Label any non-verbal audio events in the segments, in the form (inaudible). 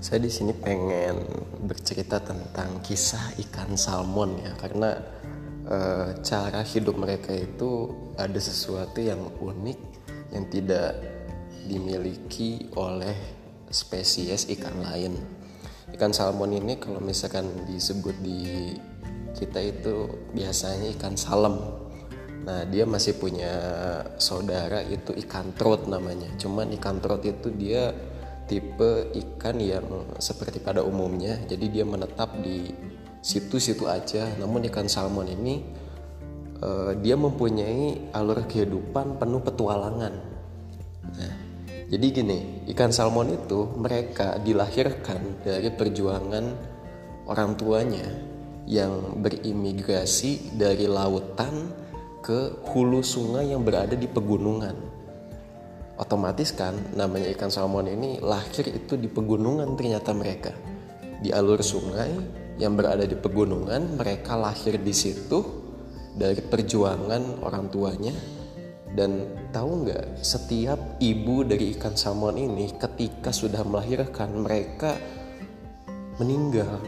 Saya di sini pengen bercerita tentang kisah ikan salmon ya, karena e, cara hidup mereka itu ada sesuatu yang unik yang tidak dimiliki oleh spesies ikan lain. Ikan salmon ini kalau misalkan disebut di kita itu biasanya ikan salem. Nah, dia masih punya saudara itu ikan trot namanya. Cuman ikan trot itu dia tipe ikan yang seperti pada umumnya. Jadi dia menetap di situ-situ aja. Namun ikan salmon ini uh, dia mempunyai alur kehidupan penuh petualangan. Nah jadi gini ikan salmon itu mereka dilahirkan dari perjuangan orang tuanya yang berimigrasi dari lautan ke hulu sungai yang berada di pegunungan otomatis kan namanya ikan salmon ini lahir itu di pegunungan ternyata mereka. Di alur sungai yang berada di pegunungan mereka lahir di situ dari perjuangan orang tuanya. Dan tahu nggak setiap ibu dari ikan salmon ini ketika sudah melahirkan mereka meninggal.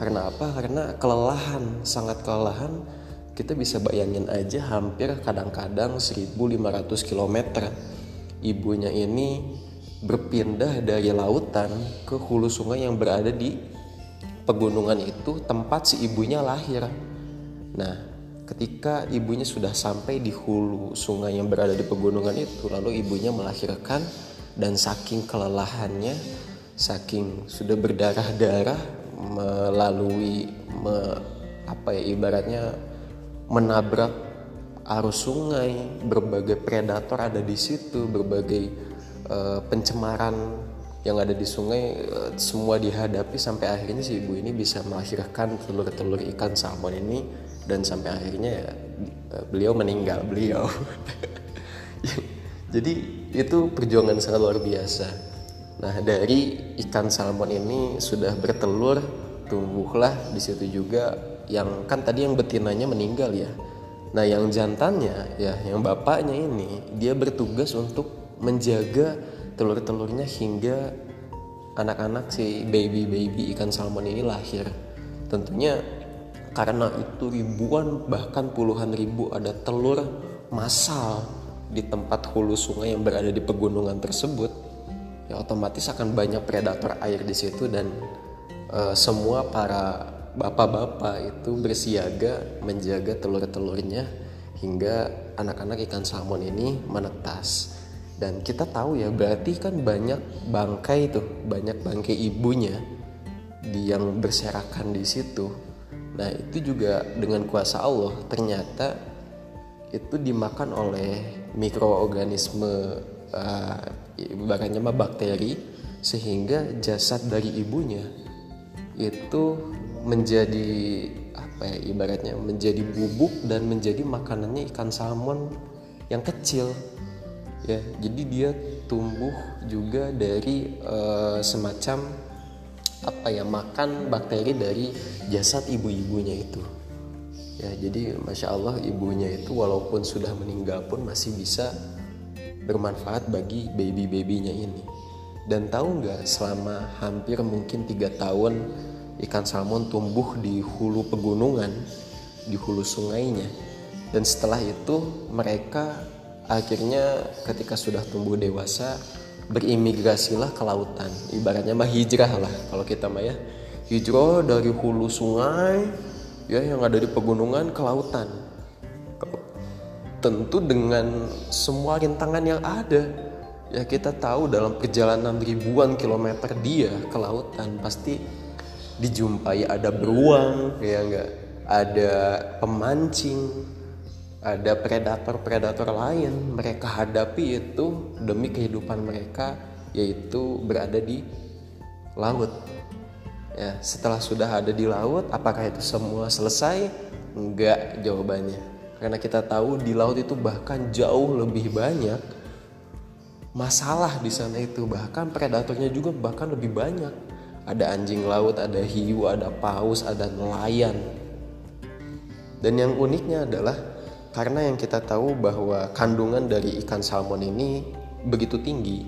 Karena apa? Karena kelelahan sangat kelelahan. Kita bisa bayangin aja hampir kadang-kadang 1500 km ibunya ini berpindah dari lautan ke hulu sungai yang berada di pegunungan itu tempat si ibunya lahir. Nah, ketika ibunya sudah sampai di hulu sungai yang berada di pegunungan itu, lalu ibunya melahirkan dan saking kelelahannya, saking sudah berdarah-darah melalui me, apa ya ibaratnya menabrak arus sungai, berbagai predator ada di situ, berbagai uh, pencemaran yang ada di sungai uh, semua dihadapi sampai akhirnya si ibu ini bisa melahirkan telur-telur ikan salmon ini dan sampai akhirnya uh, beliau meninggal beliau. (laughs) Jadi itu perjuangan sangat luar biasa. Nah dari ikan salmon ini sudah bertelur, tumbuhlah di situ juga yang kan tadi yang betinanya meninggal ya Nah, yang jantannya ya, yang bapaknya ini dia bertugas untuk menjaga telur-telurnya hingga anak-anak si baby-baby ikan salmon ini lahir. Tentunya karena itu ribuan bahkan puluhan ribu ada telur massal di tempat hulu sungai yang berada di pegunungan tersebut, ya otomatis akan banyak predator air di situ dan uh, semua para bapak-bapak itu bersiaga menjaga telur-telurnya hingga anak-anak ikan salmon ini menetas. Dan kita tahu ya berarti kan banyak bangkai tuh, banyak bangkai ibunya yang berserakan di situ. Nah itu juga dengan kuasa Allah ternyata itu dimakan oleh mikroorganisme uh, ibaratnya bakteri sehingga jasad dari ibunya itu menjadi apa ya ibaratnya menjadi bubuk dan menjadi makanannya ikan salmon yang kecil. Ya jadi dia tumbuh juga dari uh, semacam apa ya makan bakteri dari jasad ibu-ibunya itu. Ya jadi masya Allah ibunya itu walaupun sudah meninggal pun masih bisa bermanfaat bagi baby-babynya ini. Dan tahu nggak selama hampir mungkin tiga tahun ikan salmon tumbuh di hulu pegunungan, di hulu sungainya. Dan setelah itu mereka akhirnya ketika sudah tumbuh dewasa berimigrasilah ke lautan. Ibaratnya mah hijrah lah kalau kita mah ya. Hijrah dari hulu sungai ya yang ada di pegunungan ke lautan. Tentu dengan semua rintangan yang ada. Ya kita tahu dalam perjalanan ribuan kilometer dia ke lautan pasti dijumpai ada beruang ya enggak? Ada pemancing ada predator-predator lain. Mereka hadapi itu demi kehidupan mereka yaitu berada di laut. Ya setelah sudah ada di laut apakah itu semua selesai? Enggak jawabannya. Karena kita tahu di laut itu bahkan jauh lebih banyak masalah di sana itu. Bahkan predatornya juga bahkan lebih banyak ada anjing laut, ada hiu, ada paus, ada nelayan. Dan yang uniknya adalah karena yang kita tahu bahwa kandungan dari ikan salmon ini begitu tinggi,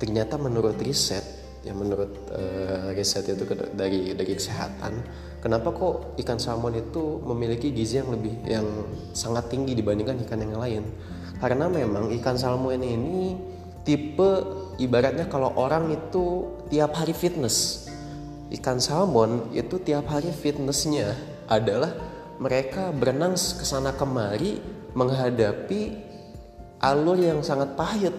ternyata menurut riset ya menurut uh, riset itu dari dari kesehatan kenapa kok ikan salmon itu memiliki gizi yang lebih yang sangat tinggi dibandingkan ikan yang lain karena memang ikan salmon ini tipe ibaratnya kalau orang itu tiap hari fitness. Ikan salmon itu tiap hari fitnessnya adalah mereka berenang ke sana kemari menghadapi alur yang sangat pahit.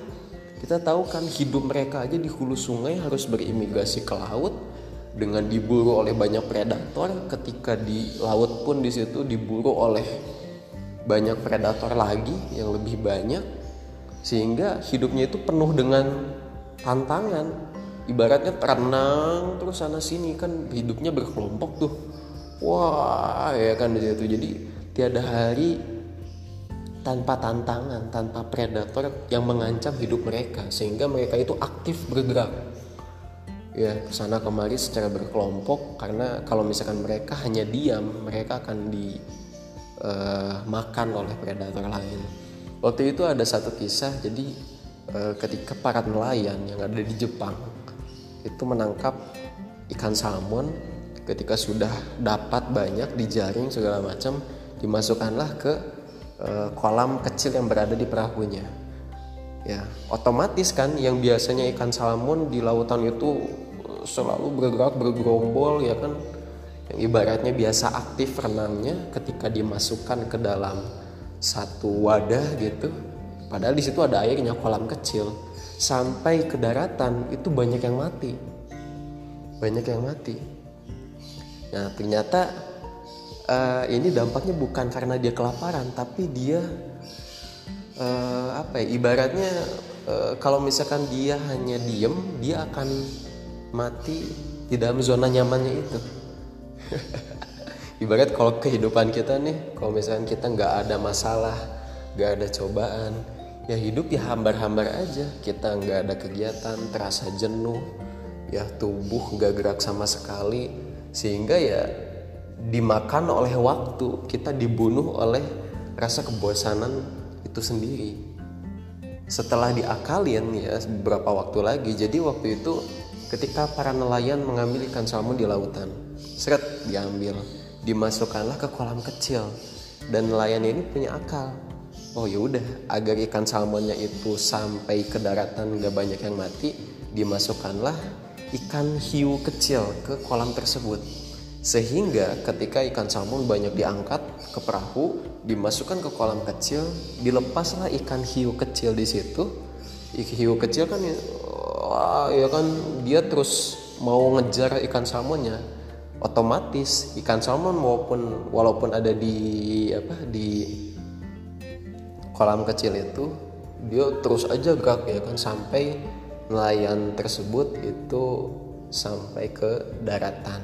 Kita tahu kan hidup mereka aja di hulu sungai harus berimigrasi ke laut dengan diburu oleh banyak predator. Ketika di laut pun di situ diburu oleh banyak predator lagi yang lebih banyak. Sehingga hidupnya itu penuh dengan tantangan. Ibaratnya renang terus sana sini kan hidupnya berkelompok tuh. Wah ya kan di situ. Jadi tiada hari tanpa tantangan, tanpa predator yang mengancam hidup mereka. Sehingga mereka itu aktif bergerak. Ya sana kemari secara berkelompok karena kalau misalkan mereka hanya diam mereka akan dimakan uh, oleh predator lain. Waktu itu ada satu kisah jadi uh, ketika para nelayan yang ada di Jepang itu menangkap ikan salmon ketika sudah dapat banyak dijaring segala macam dimasukkanlah ke uh, kolam kecil yang berada di perahunya. Ya, otomatis kan yang biasanya ikan salmon di lautan itu selalu bergerak bergerombol ya kan yang ibaratnya biasa aktif renangnya ketika dimasukkan ke dalam satu wadah gitu padahal di situ ada airnya kolam kecil. Sampai ke daratan itu banyak yang mati. Banyak yang mati. Nah ternyata uh, ini dampaknya bukan karena dia kelaparan tapi dia uh, apa ya ibaratnya uh, kalau misalkan dia hanya diem dia akan mati di dalam zona nyamannya itu. (laughs) Ibarat kalau kehidupan kita nih kalau misalkan kita nggak ada masalah nggak ada cobaan ya hidup ya hambar-hambar aja kita nggak ada kegiatan terasa jenuh ya tubuh nggak gerak sama sekali sehingga ya dimakan oleh waktu, kita dibunuh oleh rasa kebosanan itu sendiri. Setelah diakalin ya beberapa waktu lagi, jadi waktu itu ketika para nelayan mengambil ikan salmon di lautan, seret diambil, dimasukkanlah ke kolam kecil dan nelayan ini punya akal. Oh ya udah, agar ikan salmonnya itu sampai ke daratan gak banyak yang mati, dimasukkanlah ikan hiu kecil ke kolam tersebut sehingga ketika ikan salmon banyak diangkat ke perahu, dimasukkan ke kolam kecil, dilepaslah ikan hiu kecil di situ. Ikan hiu kecil kan wah, ya kan dia terus mau ngejar ikan salmonnya. Otomatis ikan salmon maupun walaupun ada di apa di kolam kecil itu dia terus aja gerak ya kan sampai nelayan tersebut itu sampai ke daratan.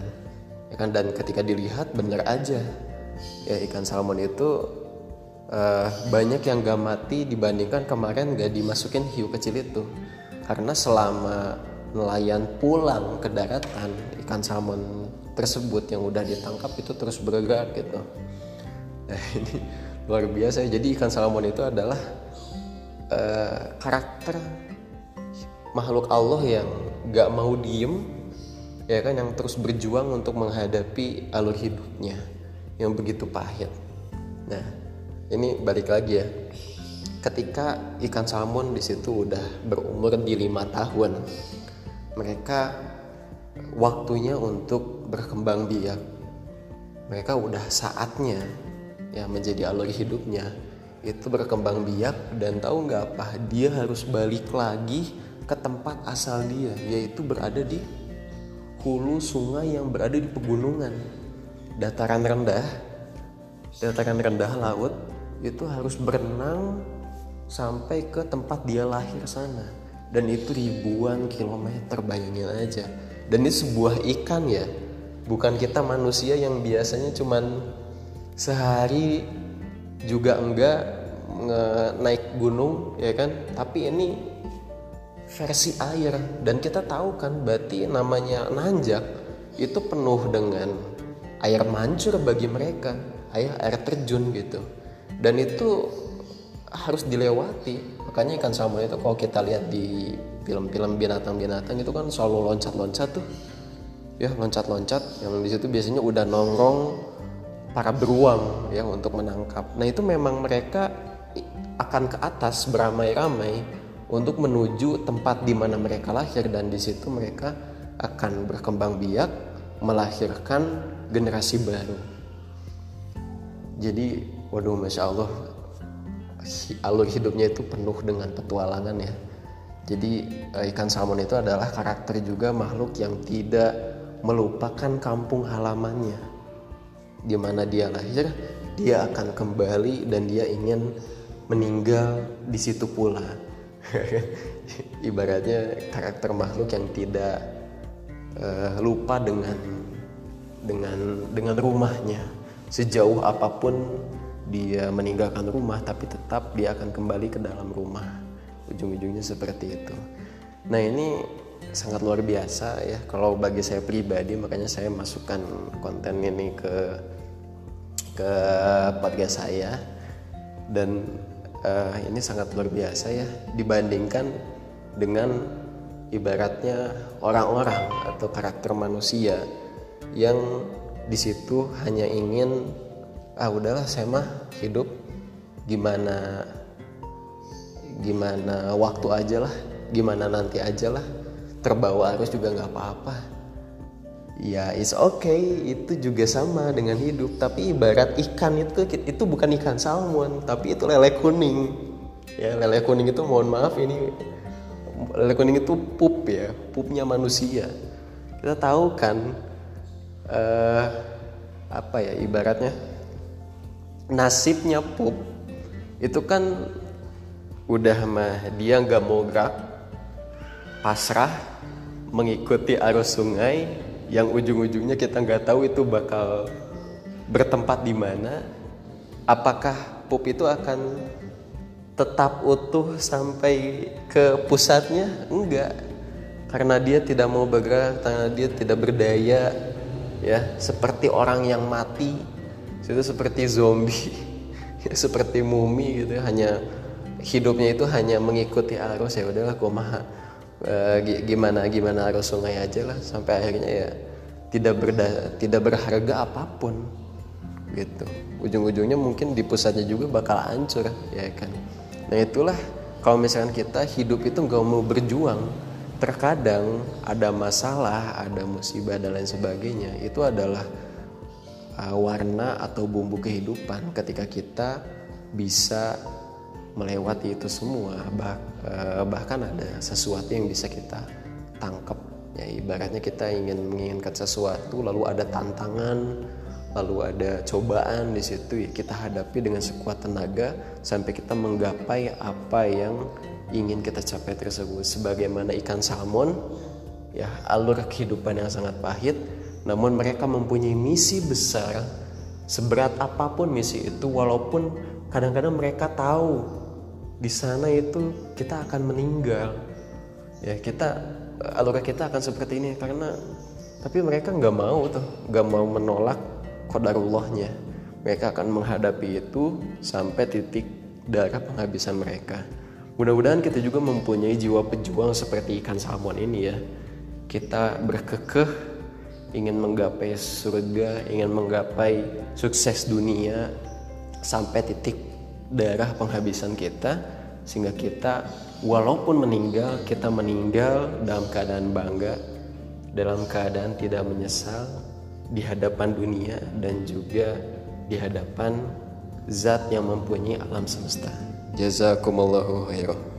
Ya kan dan ketika dilihat benar aja. Ya ikan salmon itu uh, banyak yang gak mati dibandingkan kemarin gak dimasukin hiu kecil itu. Karena selama nelayan pulang ke daratan ikan salmon tersebut yang udah ditangkap itu terus bergerak gitu. (laughs) Nah ini luar biasa jadi ikan salmon itu adalah uh, karakter makhluk Allah yang gak mau diem ya kan yang terus berjuang untuk menghadapi alur hidupnya yang begitu pahit. Nah, ini balik lagi ya. Ketika ikan salmon di situ udah berumur di lima tahun, mereka waktunya untuk berkembang biak. Mereka udah saatnya ya menjadi alur hidupnya itu berkembang biak dan tahu nggak apa dia harus balik lagi ke tempat asal dia yaitu berada di hulu sungai yang berada di pegunungan. Dataran rendah dataran rendah laut itu harus berenang sampai ke tempat dia lahir sana. Dan itu ribuan kilometer bayangin aja. Dan ini sebuah ikan ya. Bukan kita manusia yang biasanya cuman sehari juga enggak naik gunung ya kan? Tapi ini versi air. Dan kita tahu kan berarti namanya nanjak itu penuh dengan air mancur bagi mereka air air terjun gitu. Dan itu harus dilewati. Makanya ikan salmon itu kalau kita lihat di film-film binatang-binatang itu kan selalu loncat-loncat tuh. Ya loncat-loncat yang di situ biasanya udah nongkrong para beruang ya untuk menangkap. Nah itu memang mereka akan ke atas beramai-ramai untuk menuju tempat di mana mereka lahir dan di situ mereka akan berkembang biak melahirkan generasi baru. Jadi waduh masya Allah alur hidupnya itu penuh dengan petualangan ya. Jadi eh, ikan salmon itu adalah karakter juga makhluk yang tidak melupakan kampung halamannya. Di mana dia lahir, dia akan kembali dan dia ingin meninggal di situ pula. (laughs) Ibaratnya karakter makhluk yang tidak uh, lupa dengan dengan dengan rumahnya. Sejauh apa pun dia meninggalkan rumah, tapi tetap dia akan kembali ke dalam rumah ujung-ujungnya seperti itu nah ini sangat luar biasa ya kalau bagi saya pribadi makanya saya masukkan konten ini ke ke podcast saya. Dan uh, ini sangat luar biasa ya dibandingkan dengan ibaratnya orang-orang atau karakter manusia yang di situ hanya ingin ah udahlah saya mah hidup gimana gimana waktu aja lah gimana nanti aja lah terbawa arus juga nggak apa-apa ya it's okay. Itu juga sama dengan hidup. Tapi ibarat ikan itu itu bukan ikan salmon tapi itu lele kuning. Ya lele kuning itu mohon maaf ini lele kuning itu pup ya pupnya manusia. Kita tahu kan uh, apa ya ibaratnya? Nasibnya pup itu kan udah mah dia nggak mau gerak pasrah mengikuti arus sungai yang ujung-ujungnya kita nggak tahu itu bakal bertempat di mana. Apakah pup itu akan tetap utuh sampai ke pusatnya? Enggak. Karena dia tidak mau bergerak karena dia tidak berdaya ya. Seperti orang yang mati itu seperti zombie (laughs) seperti mumi gitu. Hanya hidupnya itu hanya mengikuti arus ya udahlah gue mah e, gimana gimana arus sungai aja lah sampai akhirnya ya tidak berda tidak berharga apa pun gitu. Ujung-ujungnya mungkin di pusatnya juga bakal hancur ya kan. Nah itulah kalau misalkan kita hidup itu nggak mau berjuang terkadang ada masalah ada musibah dan lain sebagainya itu adalah uh, warna atau bumbu kehidupan ketika kita bisa melewati itu semua bah, eh, bahkan ada sesuatu yang bisa kita tangkap ya ibaratnya kita ingin menginginkan sesuatu lalu ada tantangan lalu ada cobaan di situ ya kita hadapi dengan sekuat tenaga sampai kita menggapai apa yang ingin kita capai tersebut. Sebagaimana ikan salmon ya alur kehidupan yang sangat pahit namun mereka mempunyai misi besar. Seberat apa pun misi itu walaupun kadang-kadang mereka tahu di sana itu kita akan meninggal. Ya kita alur kita akan seperti ini karena tapi mereka nggak mau tuh nggak mau menolak kodarullahnya mereka akan menghadapi itu sampai titik darah penghabisan mereka. Mudah-mudahan kita juga mempunyai jiwa pejuang seperti ikan salmon ini ya. Kita berkekeh ingin menggapai surga ingin menggapai sukses dunia sampai titik darah penghabisan kita sehingga kita walaupun meninggal kita meninggal dalam keadaan bangga dalam keadaan tidak menyesal di hadapan dunia dan juga di hadapan zat yang mempunyai alam semesta. Jazakumullahu khairan